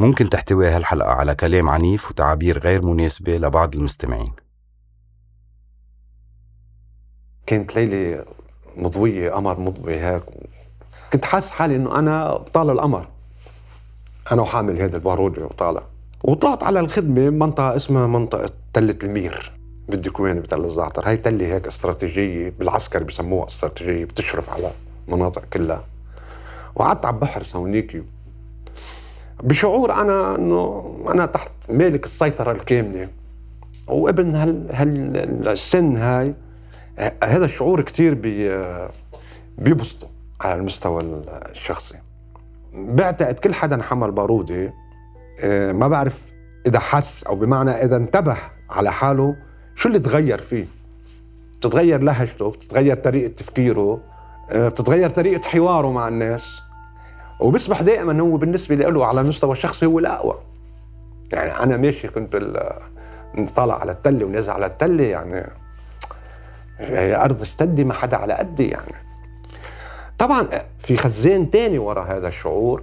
ممكن تحتوي هالحلقة على كلام عنيف وتعابير غير مناسبة لبعض المستمعين. كانت ليلة مضوية قمر مضوي هيك. كنت حاسس حالي إنه أنا بطال القمر. أنا وحامل هذا البارودة وطالع. وطلعت على الخدمة منطقة اسمها منطقة تلة المير. بالدكوان بتل الزعتر. هاي تلة هيك استراتيجية بالعسكر بسموها استراتيجية بتشرف على مناطق كلها. وقعدت على البحر هونيك بشعور أنا إنه أنا تحت مالك السيطرة الكاملة. وابن هال هالسن هاي هذا الشعور كثير بي بيبسطه على المستوى الشخصي. بعتقد كل حدا حمل بارودة آه، ما بعرف إذا حس أو بمعنى إذا انتبه على حاله شو اللي تغير فيه. بتتغير لهجته بتتغير طريقة تفكيره آه، بتتغير طريقة حواره مع الناس. وبيصبح دائما هو بالنسبة له على المستوى الشخصي هو الأقوى. يعني أنا ماشي كنت بال طالع على التلة ونازل على التلة يعني هي أرض اشتدي ما حدا على قدي يعني. طبعا في خزان تاني ورا هذا الشعور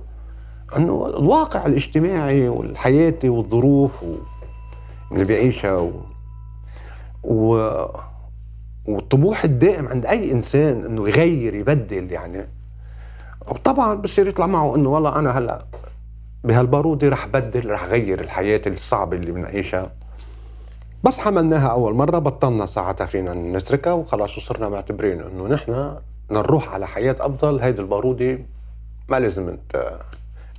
إنه الواقع الاجتماعي والحياتي والظروف اللي بيعيشها و... و... والطموح الدائم عند أي إنسان إنه يغير يبدل يعني. وطبعا بصير يطلع معه إنه والله أنا هلأ بهالبارودة رح بدل رح غير الحياة الصعبة اللي بنعيشها. بس حملناها أول مرة بطلنا ساعتها فينا نتركها وخلاص وصرنا معتبرين إنه نحن نروح على حياة أفضل. هيدي البارودة ما لازم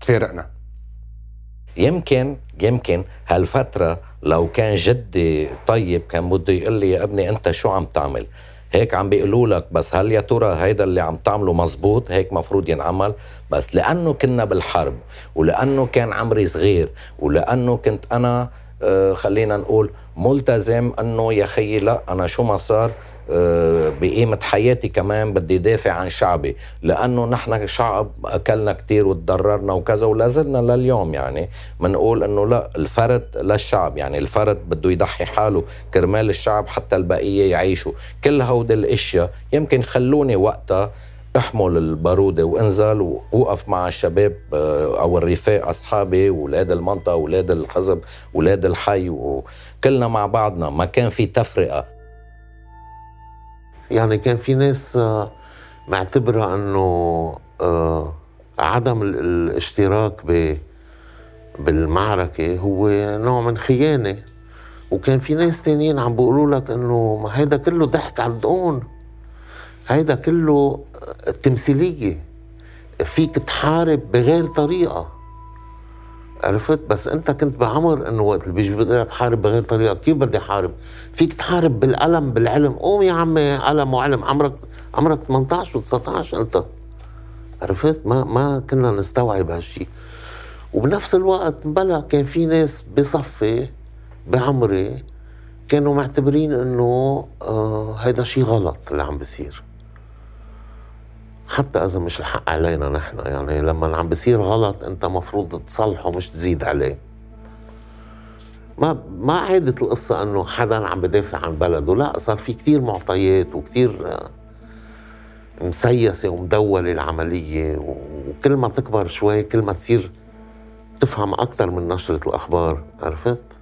تفارقنا. يمكن يمكن هالفترة لو كان جدي طيب كان بده يقول لي يا ابني أنت شو عم تعمل؟ هيك عم بيقولوا لك بس هل يا ترى هيدا اللي عم تعمله مزبوط؟ هيك مفروض ينعمل. بس لأنه كنا بالحرب ولأنه كان عمري صغير ولأنه كنت آه خلينا نقول ملتزم انه يا خيي لا أنا شو ما صار آه، بقيمة حياتي كمان بدي دافع عن شعبي لأنه نحن شعب أكلنا كتير وتضررنا وكذا ولا زلنا لليوم يعني منقول أنه لا الفرد للشعب يعني الفرد بده يضحي حاله كرمال الشعب حتى البقية يعيشوا. كل هودي الأشياء يمكن خلوني وقتها احمل البارودة وانزل ووقف مع الشباب آه، أو الرفاق أصحابي واولاد المنطقة واولاد الحزب واولاد الحي وكلنا مع بعضنا. ما كان في تفرقة. يعني كان في ناس آه، معتبرة إنه آه، عدم الاشتراك بالمعركة هو نوع من خيانة. وكان في ناس تانيين عم بيقولوا لك إنه ما هيدا كله ضحك على الدقون. هيدا كله تمثيلية. فيك تحارب بغير طريقة. عرفت؟ بس انت كنت بعمر انه وقت اللي بيجي بيقول لك حارب بغير طريقة كيف بدي حارب فيك تحارب بالقلم بالعلم. قوم يا عمي قلم وعلم. عمرك عمرك 18 و19 انت. عرفت؟ ما ما كنا نستوعب هالشيء وبنفس الوقت بلا كان في ناس بصفي بعمري كانوا معتبرين إنه آه هيدا شيء غلط اللي عم بيصير. حتى إذا مش الحق علينا نحن يعني لما عم بصير غلط أنت مفروض تصلحه مش تزيد عليه ما ما عادت القصة إنه حدا عم بدافع عن بلده لا صار في كتير معطيات وكتير آه، مسيسة ومدولة العملية وكل ما تكبر شوي كل ما تصير تفهم أكثر من نشرة الأخبار عرفت؟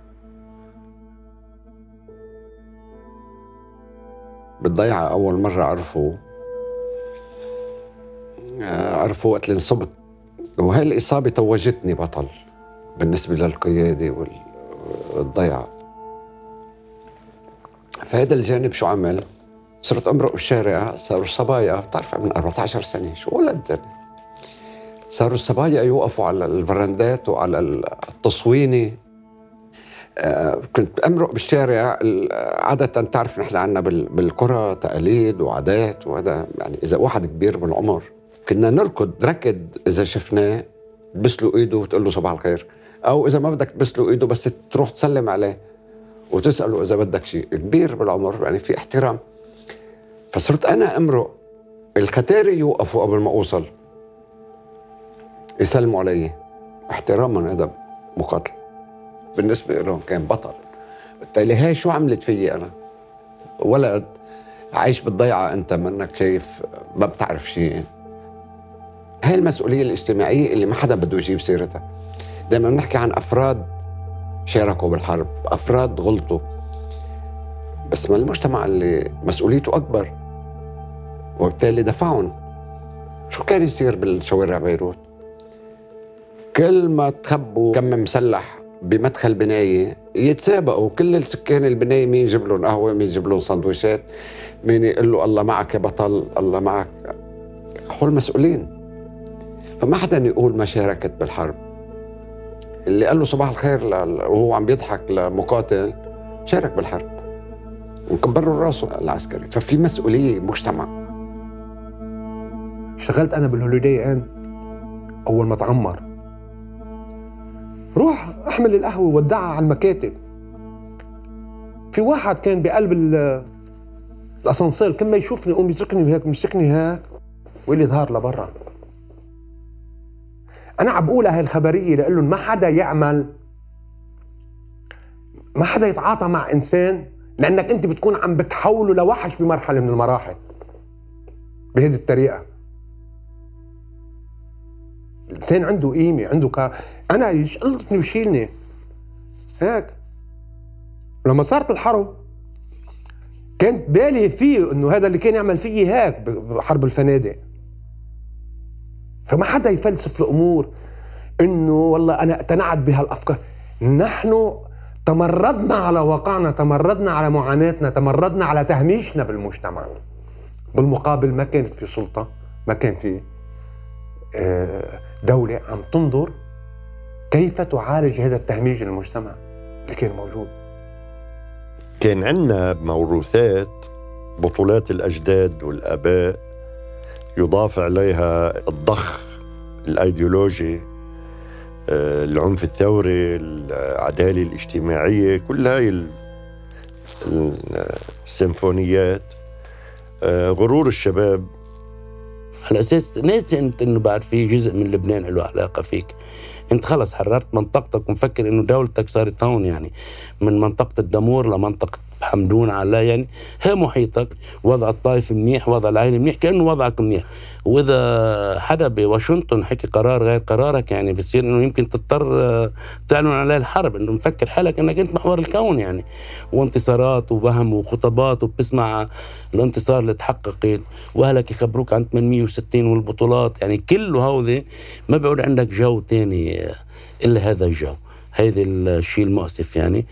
بالضيعة أول مرة عرفوا عرفوا وقت اللي انصبت. وهي الإصابة توجتني بطل بالنسبة للقيادة والضيعة فهذا الجانب شو عمل؟ صرت أمرق بالشارع صاروا الصبايا بتعرف من 14 سنة شو ولد صاروا الصبايا يوقفوا على الفرندات وعلى التصوينة. آه، كنت أمرق بالشارع عادة تعرف نحن عنا بالقرى تقاليد وعادات وهذا يعني إذا واحد كبير بالعمر كنا نركض ركض إذا شفناه تبسلوا إيده وتقول له صباح الخير. أو إذا ما بدك تبسلوا إيده بس تروح تسلم عليه وتسأله إذا بدك شيء. كبير بالعمر يعني في احترام. فصرت أنا أمرق. الكتاري يوقفوا قبل ما أوصل. يسلموا علي. احتراما هذا مقاتل. بالنسبة لهم كان بطل. بالتالي هاي شو عملت فيي أنا؟ ولد عايش بالضيعة أنت منك شايف ما بتعرف شيء. هاي المسؤولية الاجتماعية اللي ما حدا بده يجيب سيرتها. دائما بنحكي عن أفراد شاركوا بالحرب أفراد غلطوا. بس ما المجتمع اللي مسؤوليته أكبر وبالتالي دفعهم. شو كان يصير بالشوارع بيروت؟ كل ما تخبوا كم مسلح بمدخل بناية يتسابقوا. كل السكان البناية مين يجيب لهم قهوة مين يجيب لهم سندويشات مين يقول له الله معك يا بطل الله معك. هول مسؤولين. فما حدا يقول ما شاركت بالحرب. اللي قال له صباح الخير وهو عم بيضحك لمقاتل شارك بالحرب. وكبروا راسه العسكري. ففي مسؤولية مجتمع. اشتغلت أنا بالهوليداي إند أول ما تعمر. روح أحمل القهوة ودعها على المكاتب. في واحد كان بقلب الأسانسير كل ما يشوفني يقوم يتركني وهيك يمسكني هيك ويقول لي ظهر لبرا. أنا عم بقولها هاي الخبريه لأقول لهم ما حدا يعمل ما حدا يتعاطى مع إنسان لأنك أنت بتكون عم بتحوله لوحش بمرحلة من المراحل. بهذه الطريقة. الإنسان عنده قيمة عنده كار أنا يشقلطني ويشيلني هيك. لما صارت الحرب كانت بالي فيه إنه هذا اللي كان يعمل فيي هيك بحرب الفنادق. فما حدا يفلسف الأمور إنه والله أنا اقتنعت بهالأفكار. نحن تمردنا على واقعنا تمردنا على معاناتنا تمردنا على تهميشنا بالمجتمع. بالمقابل ما كانت في سلطة ما كان في آه، دولة عم تنظر كيف تعالج هذا التهميش المجتمع اللي كان موجود. كان عندنا موروثات بطولات الأجداد والآباء يضاف عليها الضخ الأيديولوجي آه، العنف الثوري العدالة الاجتماعية كل هاي السيمفونيات. آه، غرور الشباب. على أساس ناسي أنت إنه بعد في جزء من لبنان له علاقة فيك. أنت خلص حررت منطقتك ومفكر إنه دولتك صارت هون يعني من منطقة الدمور لمنطقة حمدون على يعني هي محيطك وضع الطائف منيح وضع العائله منيح كأنه وضعك منيح. وإذا حدا بواشنطن حكي قرار غير قرارك يعني بصير إنه يمكن تضطر آه، تعلن عليه الحرب إنه مفكر حالك إنك أنت محور الكون يعني. وانتصارات ووهم وخطبات وبتسمع الانتصار اللي تحققت وأهلك يخبروك عن 860 والبطولات. يعني كله هودي ما بيعود عندك جو تاني آه، إلا هذا الجو. هذا الشيء المؤسف يعني.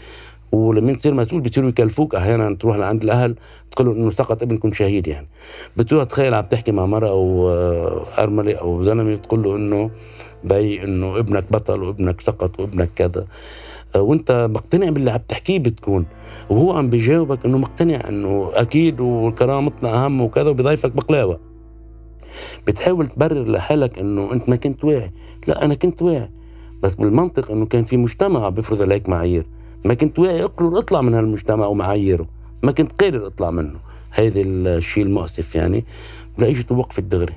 ولما تصير مسؤول بيصيروا يكلفوك. أحيانا تروح لعند الأهل تقول إنه سقط ابنكم شهيد يعني. بتروح تخيل عم تحكي مع مرأة أو آه، أرملة أو زلمة تقول له إنه بي إنه ابنك بطل وابنك سقط وابنك كذا. آه، وأنت مقتنع باللي عم تحكيه بتكون. وهو عم بيجاوبك إنه مقتنع إنه أكيد وكرامتنا أهم وكذا وبيضيفك بقلاوة. بتحاول تبرر لحالك إنه أنت ما كنت واعي. لا أنا كنت واعي. بس بالمنطق إنه كان في مجتمع بيفرض عليك معايير. ما كنت واعي اقرر اطلع من هالمجتمع ومعاييره. ما كنت قادر اطلع منه. هيدا الشيء المؤسف يعني. اجت وقفت دغري.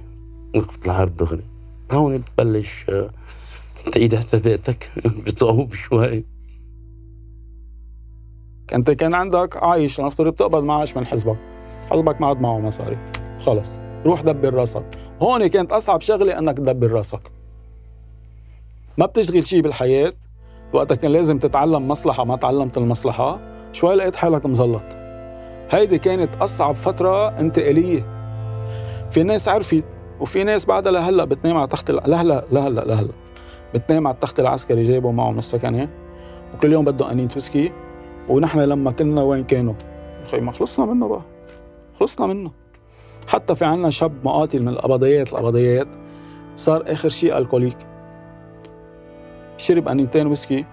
وقفت الحرب دغري. هون بتبلش آه، تعيد حساباتك بصعوبة شوي. انت كان عندك عايش لنفترض بتقبض معاش من حزبك. حزبك ما عاد معه مصاري. خلص. روح دبر راسك. هون كانت اصعب شغلة انك تدبر راسك. ما بتشغل شيء بالحياة. وقتها كان لازم تتعلم مصلحة ما تعلمت المصلحة. شوي لقيت حالك مزلط. هيدي كانت أصعب فترة انتقالية. في ناس عرفت وفي ناس بعدها لهلا بتنام على تخت لهلا لهلا لهلا بتنام على التخت العسكري جايبه معه من السكنة. وكل يوم بده أنين ويسكي ونحن لما كنا وين كانوا؟ خي ما خلصنا منه بقى. خلصنا منه. حتى في عنا شاب مقاتل من القبضيات القبضيات. صار آخر شيء ألكوليك. شرب انيتين ويسكي.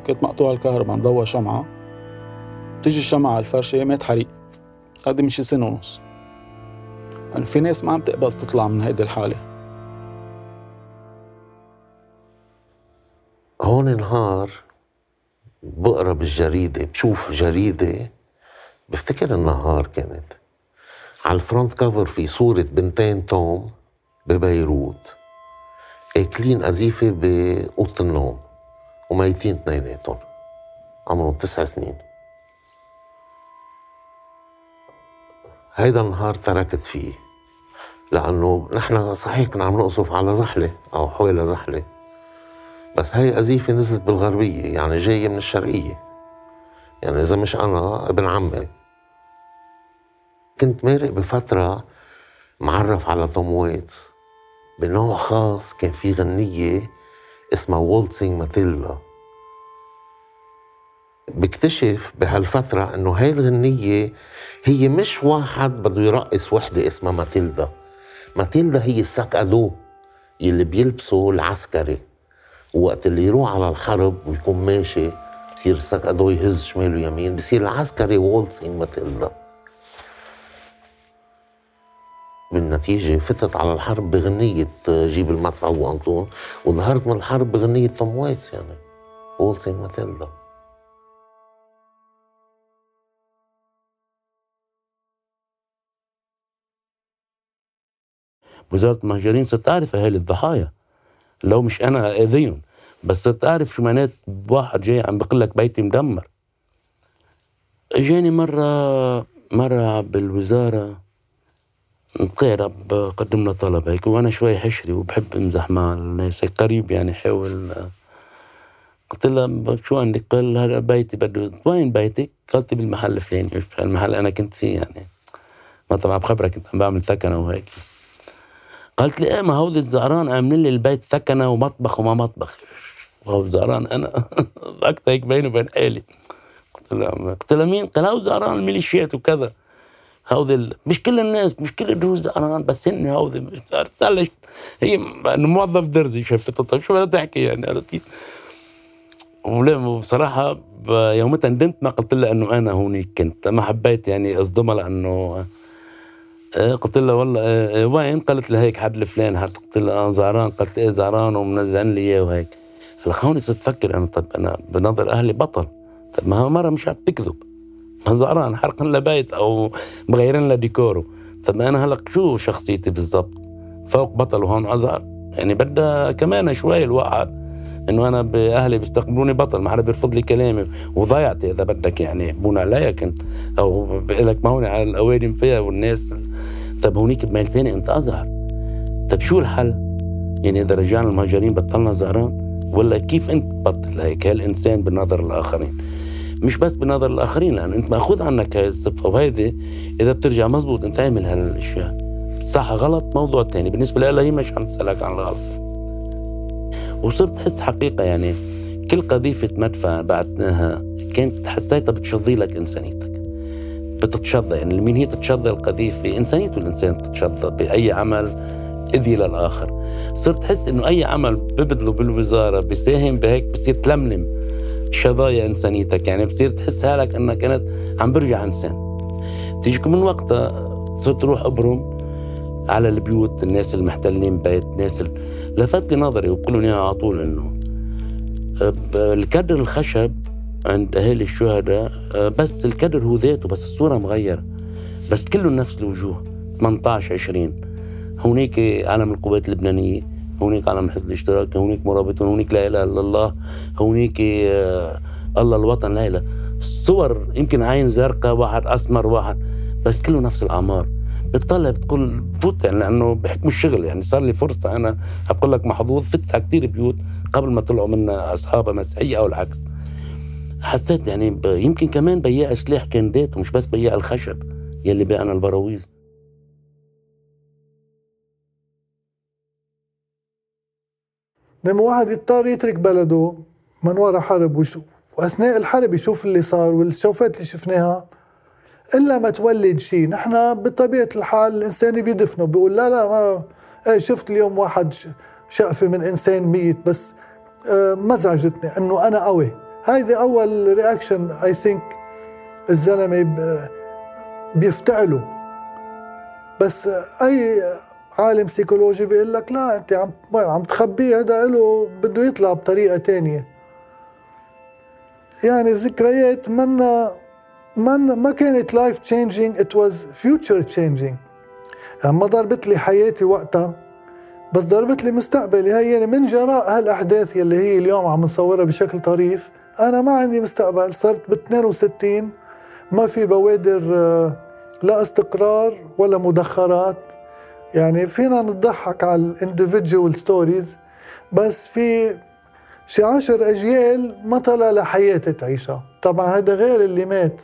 وكانت مقطوع الكهرباء مضوى شمعة. بتيجي الشمعة على الفرشة مات حريق. هذا من شي سنة ونص. يعني في ناس ما عم تقبل تطلع من هيدي الحالة. هون نهار بقرا بالجريدة بشوف جريدة. بفتكر النهار كانت. على الفرونت كفر في صورة بنتين توم ببيروت. أكلين قذيفه بأوضة النوم وميتين اثنيناتهم عمرهم تسع سنين. هيدا النهار تركت فيه لأنه نحن صحيح كنا عم نقصف على زحلة أو حوالي زحلة بس هاي قذيفة نزلت بالغربية يعني جاية من الشرقية. يعني إذا مش أنا ابن عمي. كنت مارق بفترة معرف على ويتس. بنوع خاص كان في غنية اسمها Waltzing Matilda بكتشف بهالفترة إنه هاي الغنية هي مش واحد بده يرقص وحدة اسمها ماتيلدا ماتيلدا هي ال sac à dos يلي بيلبسه العسكري. وقت اللي يروح على الحرب ويكون ماشي بصير ال sac à dos يهز شمال ويمين بصير العسكري Waltzing Matilda بالنتيجة فتت على الحرب بغنية جيب المدفع وأنطون وظهرت من الحرب بغنية توم وايتس يعني Waltzing Matilda. وزارة المهاجرين صرت أعرف أهالي الضحايا لو مش أنا أذيهم بس صرت أعرف شو معنات واحد جاي عم بقول لك بيتي مدمر. إجاني مرة مرة بالوزارة قيرة بقدم له طلب هيك وأنا شوي حشري وبحب امزح مع الناس هيك قريب يعني حاول قلت له شو عندك؟ قال هذا بيتي بده وين بيتك؟ قلت بالمحل الفلاني. المحل؟ أنا كنت فيه يعني. ما طبعا بخبرك كنت عم بعمل ثكنة وهيك. قالت لي إيه ما هو الزعران عاملين لي البيت ثكنة ومطبخ وما مطبخ. وهو الزعران أنا؟ ضحكت هيك بيني وبين حالي قلت له قلت له مين؟ قال هو زعران الميليشيات وكذا. هودي مش كل الناس مش كل الدروز زعران بس هن هودي بلش هي انه موظف درزي شفت طيب شو بدها تحكي يعني عرفتي وبصراحة يومتها ندمت ما قلت لها إنه أنا هونيك كنت ما حبيت يعني اصدمها لأنه آه، قلت لها والله آه، وين؟ قالت لي هيك حد الفلان قلت لها آه زعران قالت إيه زعران ومنزعن لي إياه وهيك. هلا خوني صرت أفكر أنا طب أنا بنظر أهلي بطل. طب ما مرة مش عم تكذب. زعران حرقا لها بيت أو مغيرين لها ديكوره طب أنا هلا شو شخصيتي بالضبط؟ فوق بطل وهون اصغر يعني بدها كمان شوي الواحد إنه أنا بأهلي بيستقبلوني بطل ما حدا بيرفض لي كلامي. وضيعتي إذا بدك يعني بون عليا كنت أو لك ما هون على الأوادم فيها والناس. طيب هونيك بميل تاني أنت ازهر طيب شو الحل؟ يعني إذا رجعنا المهاجرين بطلنا زهران ولا كيف أنت تبطل هيك؟ هالإنسان بنظر الآخرين؟ مش بس بنظر الآخرين لأن أنت مأخوذ عنك هاي الصفه وهيدي إذا بترجع مزبوط أنت اعمل هالأشياء. صح غلط؟ موضوع تاني. بالنسبة لها هي مش عم تسألك عن الغلط. وصرت أحس حقيقة يعني كل قذيفة مدفع بعتناها كانت حسيتها بتشظي لك إنسانيتك. بتتشظى يعني مين هي تتشظى القذيفة. إنسانيته الإنسان بتتشظى بأي عمل اذي للآخر. صرت أحس إنه أي عمل ببذله بالوزارة بيساهم بهيك بصير تلملم. شظايا إنسانيتك. يعني بتصير تحس حالك إنك انت عم برجع إنسان. تيجيك من وقتها صرت أروح أبرم على البيوت الناس المحتلين بيت ناس لفت لي نظري وبقول إياها على طول إنه الكدر الخشب عند أهالي الشهداء بس الكدر هو ذاته بس الصورة مغيرة. بس كله نفس الوجوه. 18 20 هونيك علم القوات اللبنانية. هونيك علم حزب الاشتراك هونيك مرابطون هونيك لا إله إلا الله هونيك آه الله الوطن لا إله. صور يمكن عين زرقاء واحد أسمر واحد بس كله نفس الأعمار. بتطلع بتقول فوت يعني لأنه بحكم الشغل يعني صار لي فرصة أنا بقول لك محظوظ فتت على كثير بيوت قبل ما طلعوا منا أصحابها مسيحية أو العكس. حسيت يعني يمكن كمان بياع سلاح كان ذاته مش بس بياع الخشب يلي باعنا البراويز. لما واحد يضطر يترك بلده من وراء حرب وشو واثناء الحرب يشوف اللي صار والشوفات اللي شفناها. إلا ما تولد شيء نحن بطبيعة الحال الإنسان بيدفنه بيقول لا لا ما إيه شفت اليوم واحد شقفة من إنسان ميت بس آه مزعجتني إنه أنا قوي. هيدي أول reaction I think الزلمة بيفتعله. بس اي عالم سيكولوجي بيقول لك لا أنت عم عم تخبيه هذا له بده يطلع بطريقة تانية. يعني ذكريات منا من ما كانت life changing it was future changing ما ضربت لي حياتي وقتها بس ضربت لي مستقبلي. هي يعني من جراء هالأحداث يلي هي اليوم عم نصورها بشكل طريف. أنا ما عندي مستقبل صرت ب 62 ما في بوادر آه، لا استقرار ولا مدخرات. يعني فينا نضحك على ال individual stories بس في شي عشر أجيال ما طلع لحياة تعيشها طبعا هذا غير اللي مات.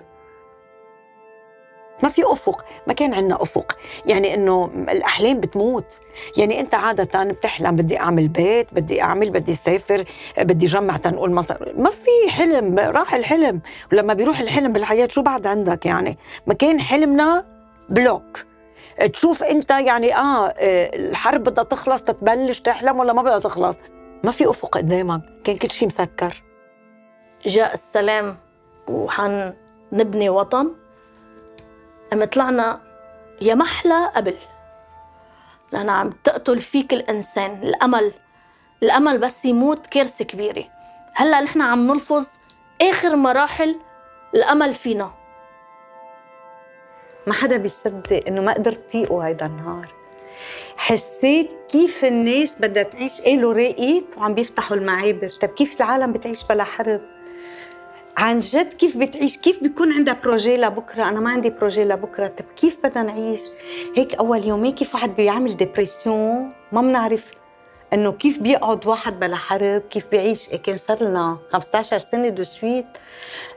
ما في أفق ما كان عندنا أفق. يعني إنه الأحلام بتموت. يعني أنت عادة بتحلم بدي أعمل بيت بدي أعمل بدي أسافر بدي جمع تنقول مصر. ما في حلم راح الحلم. ولما بيروح الحلم بالحياة شو بعد عندك يعني؟ ما كان حلمنا بلوك. تشوف انت يعني آه الحرب بدها تخلص تتبلش تحلم ولا ما بدها تخلص؟ ما في أفق قدامك كان كل شيء مسكر. جاء السلام وحنبني وطن أما طلعنا يا محلى قبل. لأن عم تقتل فيك الإنسان الأمل الأمل بس يموت كارثة كبيرة. هلأ نحن عم نلفظ آخر مراحل الأمل فينا. ما حدا بيصدق إنه ما قدرت طيقه هيدا النهار. حسيت كيف الناس بدها تعيش قالوا راقيت وعم بيفتحوا المعابر. طب كيف العالم بتعيش بلا حرب؟ عن جد كيف بتعيش؟ كيف بيكون عندها projet لبكرة؟ أنا ما عندي projet لبكرة. طب كيف بدنا نعيش؟ هيك أول يومين كيف واحد بيعمل dépression ما بنعرف إنه كيف بيقعد واحد بلا حرب؟ كيف بيعيش؟ كان صار لنا 15 سنة de suite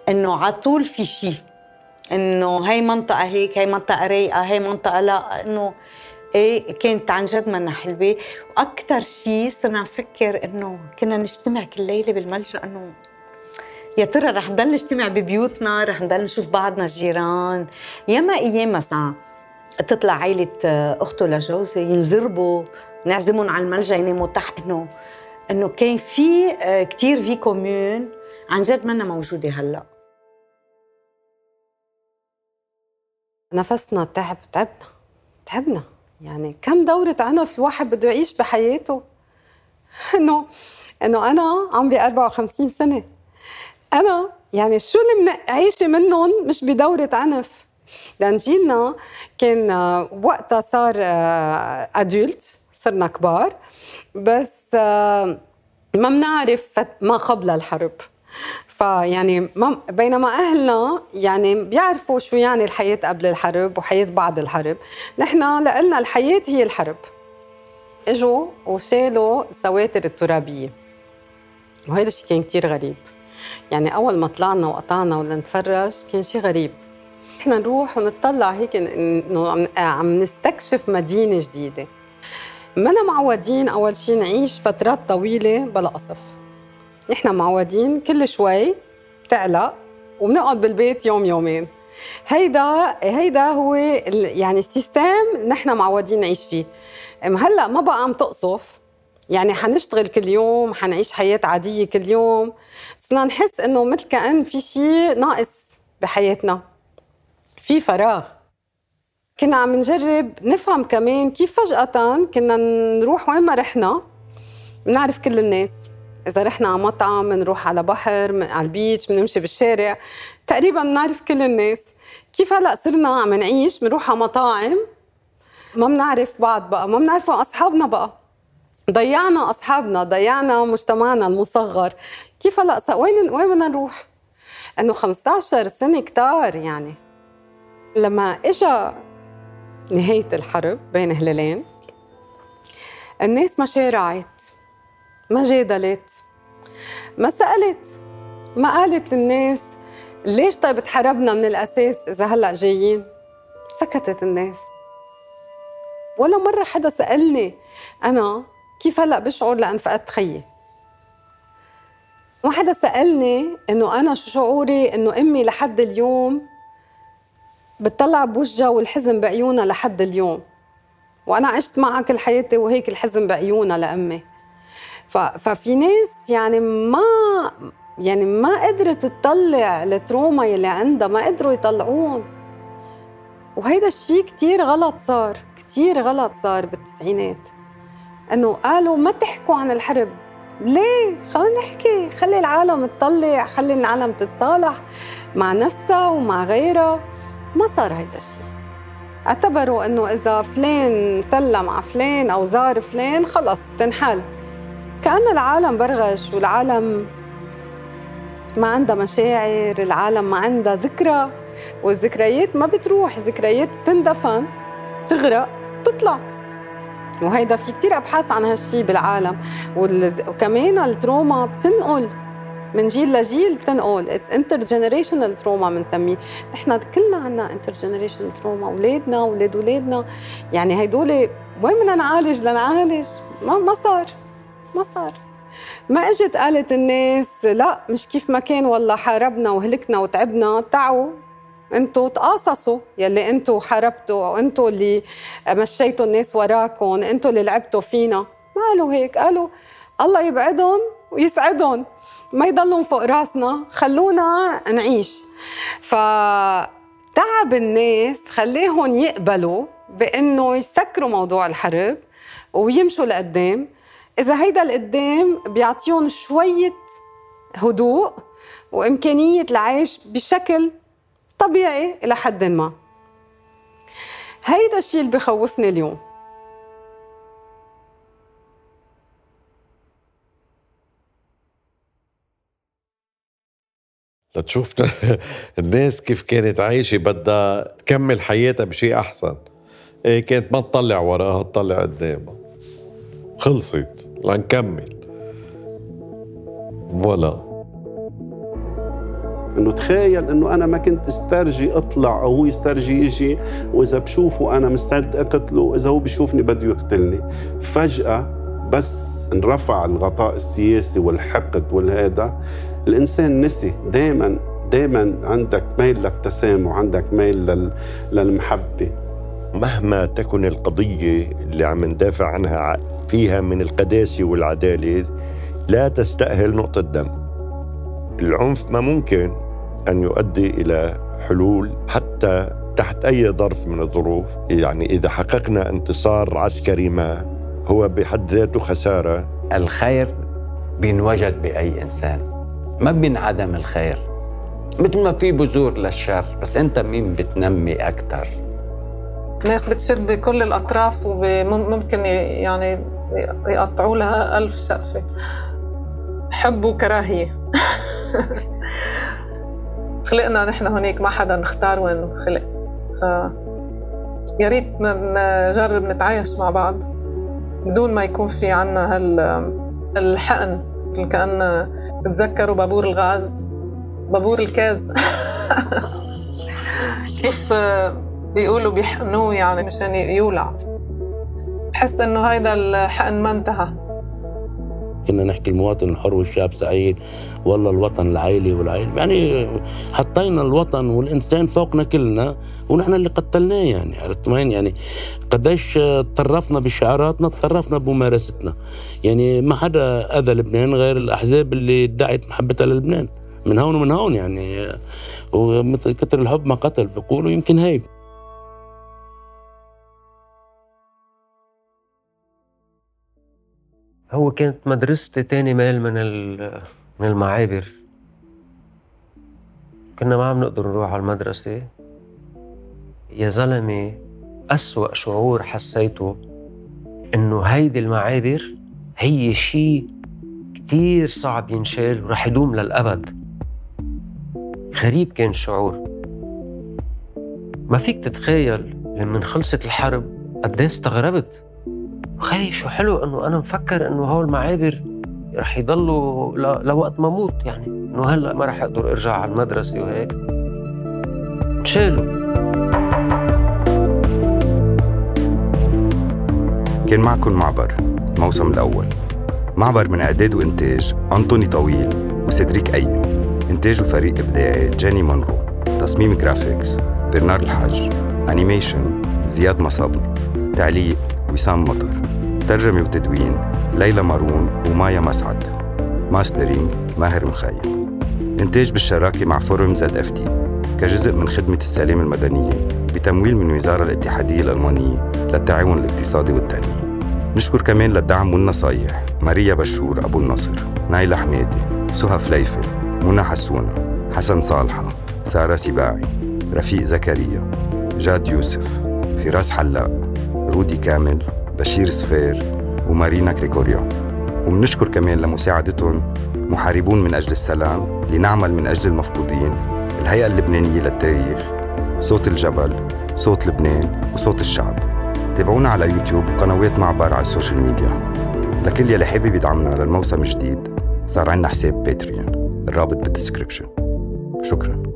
إنه على طول في شيء إنه هي منطقة هيك هي منطقة رايقة هي منطقة لا إنه إيه كانت عن جد منا حلوة. وأكثر شيء صرنا نفكر إنه كنا نجتمع كل ليلة بالملجأ إنه يا ترى رح نضل نجتمع ببيوتنا رح نضل نشوف بعضنا الجيران. ياما أيام مثلا تطلع عائلة أخته لجوزي ينزربوا نعزمهم على الملجأ يناموا تحت إنه إنه كان في كتير في كوميون عن جد منا موجودة هلأ. نفسنا تعب تعبنا تعبنا. يعني كم دورة عنف الواحد بده يعيش بحياته؟ إنه إنه أنا عمري 54 سنة. أنا يعني شو اللي عايشة منهم مش بدورة عنف؟ لأن جيلنا كان وقتها صار ادولت صرنا كبار. بس ما بنعرف ما قبل الحرب. فيعني بينما أهلنا يعني بيعرفوا شو يعني الحياة قبل الحرب وحياة بعد الحرب. نحن لنا الحياة هي الحرب. إجوا وشالوا السواتر الترابية. وهذا الشيء كان كتير غريب. يعني أول ما طلعنا وقطعنا ولا نتفرج كان شيء غريب. إحنا نروح ونطلع هيك إنه عم نستكشف مدينة جديدة. منا معودين أول شيء نعيش فترات طويلة بلا قصف. نحن معودين كل شوي بتعلق وبنقعد بالبيت يوم يومين. هيدا هيدا هو يعني السيستم نحن معودين نعيش فيه. هلأ ما بقى عم تقصف. يعني حنشتغل كل يوم حنعيش حياة عادية كل يوم. صرنا نحس إنه مثل كأن في شيء ناقص بحياتنا. في فراغ. كنا عم نجرب نفهم كمان كيف فجأة كنا نروح وين ما رحنا. بنعرف كل الناس. إذا رحنا على مطعم بنروح على بحر على البيتش بنمشي بالشارع. تقريبا بنعرف كل الناس. كيف هلأ صرنا عم نعيش؟ بنروح على مطاعم. ما بنعرف بعض بقى. ما بنعرف أصحابنا بقى. ضيعنا أصحابنا ضيعنا مجتمعنا المصغر. كيف هلأ وين وين بدنا نروح؟ إنه 15 سنة كتار يعني. لما اجى نهاية الحرب بين هلالين الناس ما شارعت. ما جادلت ما سألت. ما قالت للناس ليش طيب تحاربنا من الأساس إذا هلأ جايين؟ سكتت الناس. ولا مرة حدا سألني أنا كيف هلأ بشعر لأن فقدت خيي؟ ما حدا سألني إنه أنا شو شعوري إنه أمي لحد اليوم بتطلع بوجهها والحزن بعيونها لحد اليوم. وأنا عشت معها كل حياتي وهيك الحزن بعيونها لأمي. ففي ناس يعني ما يعني ما قدرت تطلع التروما يلي عندها ما قدروا يطلعون وهيدا الشيء كتير غلط صار كتير غلط صار بالتسعينات. إنه قالوا ما تحكوا عن الحرب. ليه؟ خلينا نحكي. خلي العالم تطلع خلي العالم تتصالح مع نفسها ومع غيرها. ما صار هيدا الشيء اعتبروا إنه إذا فلان سلم على فلان أو زار فلان خلص بتنحل. كأن العالم برغش والعالم ما عندها مشاعر العالم ما عندها ذكرى والذكريات ما بتروح ذكريات بتندفن تغرق تطلع وهيدا في كتير أبحاث عن هالشي بالعالم. وكمان التروما بتنقل من جيل لجيل بتنقل. It's intergenerational trauma بنسميه. نحن كلنا عنا intergenerational trauma أولادنا أولاد أولادنا. يعني هدول وين بدنا نعالج؟ لنعالج. ما ما صار. ما صار. ما إجت قالت الناس لا مش كيف ما كان والله حاربنا وهلكنا وتعبنا تعوا أنتوا تقاصصوا يلي أنتوا حاربتوا أنتوا اللي مشيتوا الناس وراكم أنتوا اللي لعبتوا فينا. ما قالوا هيك قالوا الله يبعدهم ويسعدهم ما يضلوا فوق راسنا خلونا نعيش. فتعب الناس خليهم يقبلوا بإنه يسكروا موضوع الحرب ويمشوا لقدام. إذا هيدا القدام بيعطيهم شوية هدوء وإمكانية العيش بشكل طبيعي إلى حد ما. هيدا الشيء اللي بخوفني اليوم. لتشوف الناس كيف كانت عايشة بدها تكمل حياتها بشيء أحسن. إيه كانت ما تطلع وراها تطلع قدامها. خلصت. لنكمل. ولا إنه تخيل إنه أنا ما كنت استرجي أطلع أو هو يسترجي يجي وإذا بشوفه أنا مستعد أقتله إذا هو بشوفني بده يقتلني. فجأة بس انرفع الغطاء السياسي والحقد والهذا الإنسان نسي دائما دائما عندك ميل للتسامح عندك ميل لل... للمحبة. مهما تكن القضية اللي عم ندافع عنها فيها من القداسة والعدالة لا تستأهل نقطة دم العنف ما ممكن أن يؤدي إلى حلول حتى تحت أي ظرف من الظروف. يعني إذا حققنا انتصار عسكري ما هو بحد ذاته خسارة. الخير بينوجد بأي إنسان. ما بينعدم الخير. مثل ما في بذور للشر بس أنت مين بتنمي أكثر ناس بتشد بكل الأطراف وممكن يعني يقطعوا لها ألف شقفة حب وكراهية خلقنا نحن هونيك ما حدا نختار وين خلق. ف يا ريت نجرب نتعايش مع بعض بدون ما يكون في عنا هال الحقن كأن تتذكروا بابور الغاز بابور الكاز. كيف بيقولوا بيحقنوه يعني مشان يولع. بحس إنه هيدا الحقن ما انتهى. كنا نحكي المواطن الحر والشاب سعيد. والله الوطن العائلي والعائلي يعني حطينا الوطن والإنسان فوقنا كلنا ونحن اللي قتلناه يعني عرفت وين يعني قديش تطرفنا بشعاراتنا تطرفنا بممارستنا. يعني ما حدا أذى لبنان غير الأحزاب اللي ادعت محبتها للبنان. من هون ومن هون يعني ومثل كتر الحب ما قتل بيقولوا يمكن هيك. هو كانت مدرستي تاني ميل من من المعابر. كنا ما عم نقدر نروح على المدرسة. يا زلمة أسوأ شعور حسيته إنه هيدي المعابر هي شيء كتير صعب ينشال ورح يدوم للأبد. غريب كان الشعور ما فيك تتخيل لما خلصت الحرب قد استغربت. خي شو حلو إنه أنا مفكر إنه هول المعابر رح يضلوا لوقت ما موت يعني إنه هلأ ما رح أقدر ارجع على المدرسة وهيك. انشالوا كان معكم معبر الموسم الأول. معبر من إعداد وإنتاج أنطوني طويل وسيدريك أيم إنتاج وفريق إبداعي جاني مونرو تصميم graphics برنار الحاج. animation زياد مصابني. تعليق وسام مطر. ترجمة وتدوين ليلى مارون ومايا مسعد. mastering ماهر مخيل. إنتاج بالشراكة مع forumZFD. كجزء من خدمة السلام المدنية بتمويل من الوزارة الاتحادية الألمانية للتعاون الاقتصادي والتنمية. نشكر كمان للدعم والنصايح ماريا بشور أبو النصر نايلة حميدي سهى فليفل منى حسونة حسن صالحة سارة سباعي رفيق زكريا جاد يوسف فراس حلاق رودي كامل بشير سفير ومارينا كريكوريا ومنشكر كمان لمساعدتهم محاربون من أجل السلام لنعمل من أجل المفقودين الهيئة اللبنانية للتاريخ صوت الجبل صوت لبنان وصوت الشعب. تابعونا على يوتيوب وقنوات معبر على ال social media. لكل يلي حابب يدعمنا للموسم الجديد صار عندنا حساب باتريون الرابط بال description شكراً.